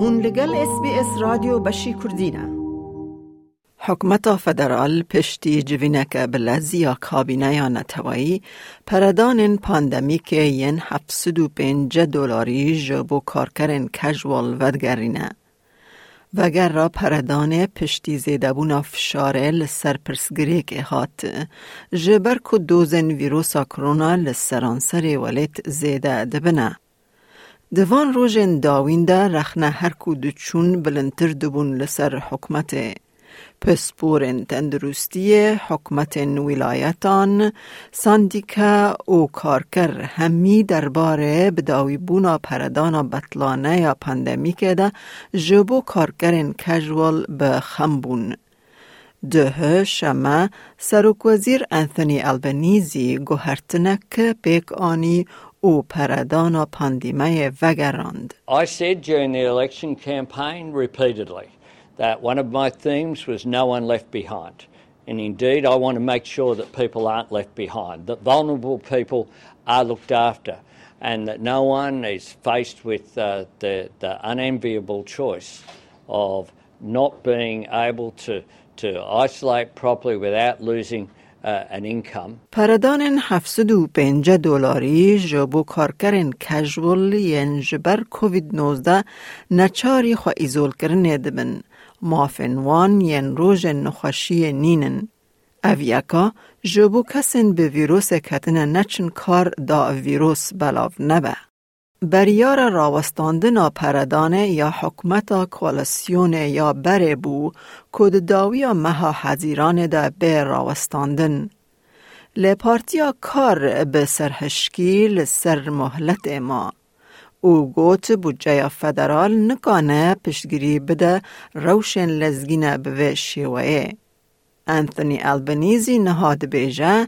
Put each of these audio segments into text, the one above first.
هون لگل اس بی اس رادیو بشی کردینه حکمت فدرال پشتی جوینک بلزی یا کابینه یا نتوایی پردان پاندمیک ین 705 دلاری جبو کارکرین کجوال ودگرینه. وگر را پردان پشتی زیده بونا فشاره لسر پرسگری که هات جبر که دوزن ویروسا کرونا لسرانسر ولیت زیده دبنه. دوان روژن داوین ده رخنه هر کو چون بلندتر دبون لسر حکمت پسپور تندرستی حکمت ولایتان ساندیکا او کارکر همی درباره بداوی بونا پردانا بطلانه یا پندمیک ده جبو کارکرین کجوال به خمبون. ده شما سروک وزیر انثونی البنیزی گوهرتنک پیک آنی او پردانا پاندیمه وگراند. I said during the election campaign repeatedly that one of my themes was no one left behind. And indeed, I want to make sure that people aren't left behind, that vulnerable people are looked after, and that no one is faced with uh, the, the unenviable choice of not being able to, to isolate properly without losing uh, an income. پردان 705 دلاری جبو کارکرین کجول ین جبر کووید 19 نچاری خو ایزول کرنه دبن. مافنوان ین روژ نخوشی نینن. اویکا جبو کسین به ویروس کتن نچن کار دا ویروس بلاو نبه. بریار راوستاندن پردانه یا حکمت کوالسیون یا بره بو کد داوی مها حزیران دا به راوستاندن. لپارتیا کار به سرهشکی سر مهلت ما. او گوت بودجه فدرال نکانه پشتگیری بده روشن لزگینه به شیوه. انتونی البنیزی نهاد بیجه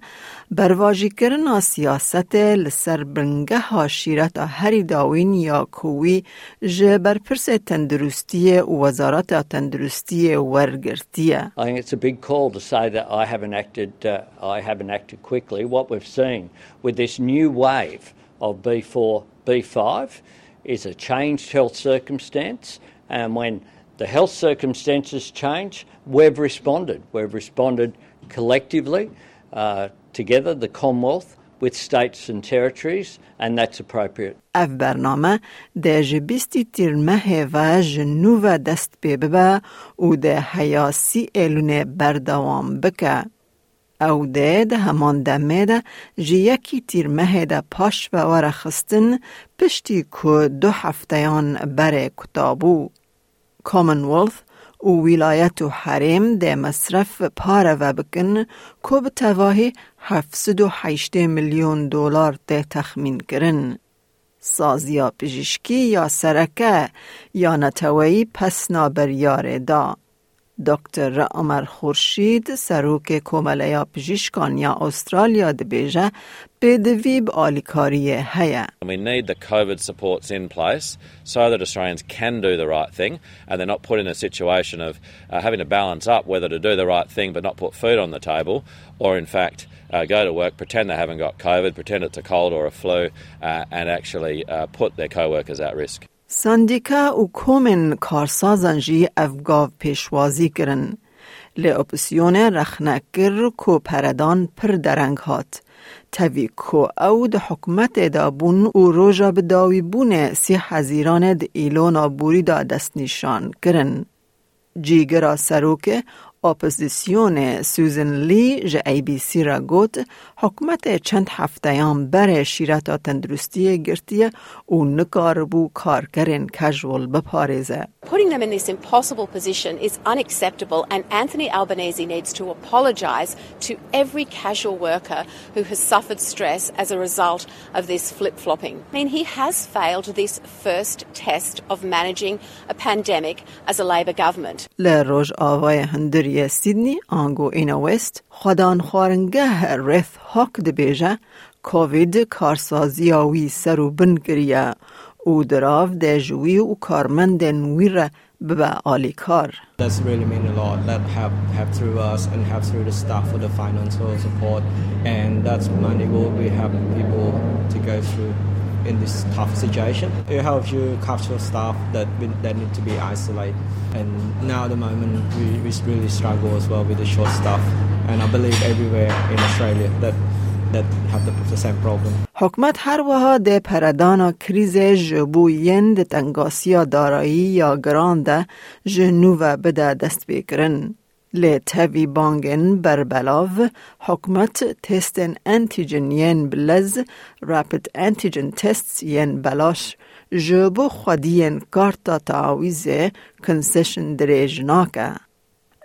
برواجی کرنا سیاست لسر برنگه ها شیرت هری داوین یا کوی جه برپرس تندرستی وزارت تندرستی ورگرتیه. I think it's a big call to say that I haven't acted, uh, I haven't acted quickly. What we've seen with this new wave of B4, B5 is a changed health circumstance and when the health circumstances change, we've responded. We've responded collectively, uh, together, the Commonwealth, with states and territories, and that's appropriate. اف برنامه ده جبیستی تیر مه و جنو و دست پی ببه و ده حیاسی ایلونه بردوام بکه. او ده ده همان دمه ده جی یکی تیر مه ده پاش و ورخستن پشتی که دو هفتهان بره کتابو. کامنولث و ولایت و حریم ده مصرف پاره و بکن که به تواهی 708 میلیون دلار ده تخمین کرن. سازیا پزشکی یا سرکه یا نتوایی پس نابریار دا. دکتر عمر خورشید سروک کوملیا پزشکان یا استرالیا دبیجه به دویب آلیکاری هیا. We need the COVID supports in place so that Australians can do the right thing and they're not put in a situation of uh, having to balance up whether to do the right thing but not put food on the table or in fact uh, go to work, pretend they haven't got COVID, pretend it's a cold or a flu uh, and actually uh, put their co-workers at risk. سندیکا و کومن کارسازن جی افگاو پیشوازی کرن. لی اپسیون رخنکر کو پردان پر درنگ هات. تاوی کو او د حکمت دا بون او روژا بداوی بونه سی حزیران د ایلونا بوری دا دست نشان کرن. جیگرا سروک اپوزیسیون سوزن لی ج ای بی سی را گوت حکمت چند هفتهیان بر شیرتا تندرستی گرتیه و نکار بو کارکرین کجول بپارزه. Putting them in this impossible position is unacceptable, and Anthony Albanese needs to apologise to every casual worker who has suffered stress as a result of this flip flopping. I mean, he has failed this first test of managing a pandemic as a Labor government. لروج آوای هندری سیدنی آنگو اینا وست خدان خارنگه رث هاک دبیجه کووید کارسازی آوی سرو بن کریه او دراو ده جوی و کارمند نویر ببه آلی کار. That's really mean a lot. That help help through us and help through the staff for the financial support, and that's money will we help people to go through in this tough situation. It helps you capture staff that that need to be isolated. And now at the moment, we, we really struggle as well with the short staff. And I believe everywhere in Australia that that have the, the same problem. حکومت هر وها ده پردانا کریز جبو یند تنگاسیا دارایی یا گرانده جنوو بده دست بکرن. لی تاوی بانگن بر بلاو حکمت تستن انتیجن ین بلز رپید انتیجن تست ین بلاش جبو خودین کارتا تعویزه کنسشن دریج ناکه.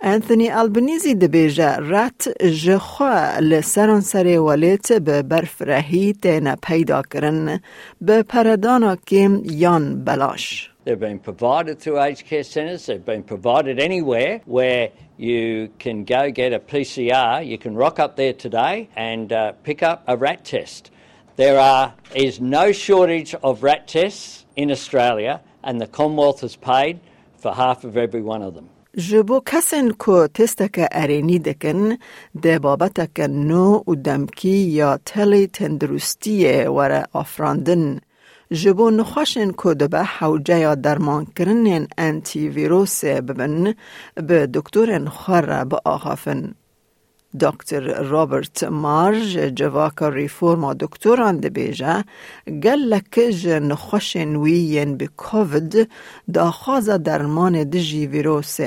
انتونی البنیزی دبیجه رت جخوا لسران سر ولیت به برف رهی تینا پیدا کرن به پردانا کم یان بلاش. They've been provided through aged care centres, they've been provided anywhere where you can go get a PCR. You can rock up there today and uh, pick up a rat test. There are, is no shortage of rat tests in Australia, and the Commonwealth has paid for half of every one of them. ji bo kesên ku testeke erênî dikin de babeteke ya telê tendurustiyê were afrandin جبو نخوشن که دبه حوجه یا درمان کرنین انتی ویروس ببن به دکتور خور با آخافن. دکتر رابرت مارج جواکا ریفورما دکتوران ده بیجه گلک جن خوشن ویین به کووید دا خواز درمان دجی ویروس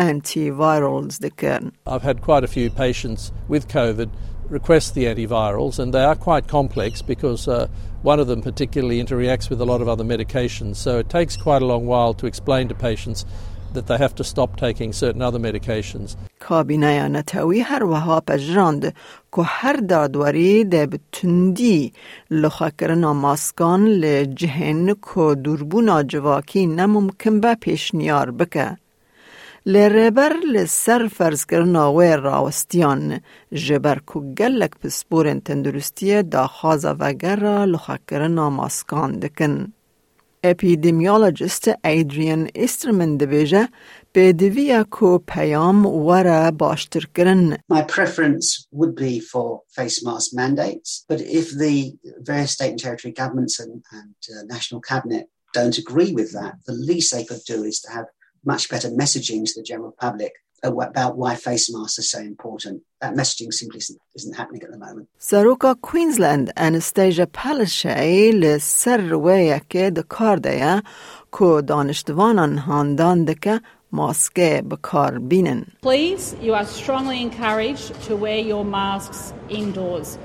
antivirals دکن. I've had quite a few patients with COVID request the antivirals, and they are quite complex because uh, one of them particularly interacts with a lot of other medications. So it takes quite a long while to explain to patients that they have to stop taking certain other medications. کابینه نتوی هر وها پجراند که هر دادوری ده بتندی لخا کرنا ماسکان لجهن که دربونا جواکی نممکن به پیشنیار بکه. لربر ڕێبەر لە سەر فەرزکردنەوەی ڕاوەستیان ژێبەر کو گەلێک پسپورên تەندروستیە داخوازە vegera li xekirina maskan dikin. Epîdemyolojist Adrian Esterman dibêje pêdiviya کو پیام were baştir kirin. My preference would be for face mask mandates, but if the various state and territory governments and, and uh, national cabinet don't agree with that, the least they could do is to have much better messaging to the general public about why face masks are so important. That messaging simply isn't, isn't happening at the moment. Saruka Queensland Annastacia Palaszczuk li ser wejek dikar daye ku danishtivanan handan dike Please, you are strongly encouraged to wear your masks indoors.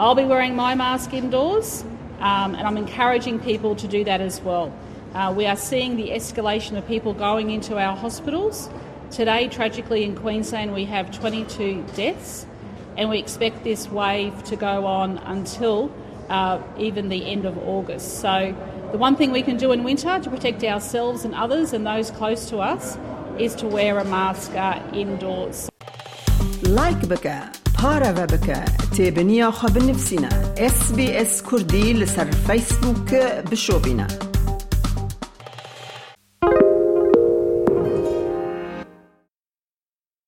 I'll be wearing my mask indoors um, and I'm encouraging people to do that as well. Uh, we are seeing the escalation of people going into our hospitals. Today, tragically, in Queensland, we have 22 deaths, and we expect this wave to go on until uh, even the end of August. So, the one thing we can do in winter to protect ourselves and others and those close to us is to wear a mask uh, indoors. لایک بکه پاره و بکه تیبنیا خواب نفسینا اس بی اس کردی لسر فیسبوک بشو بینه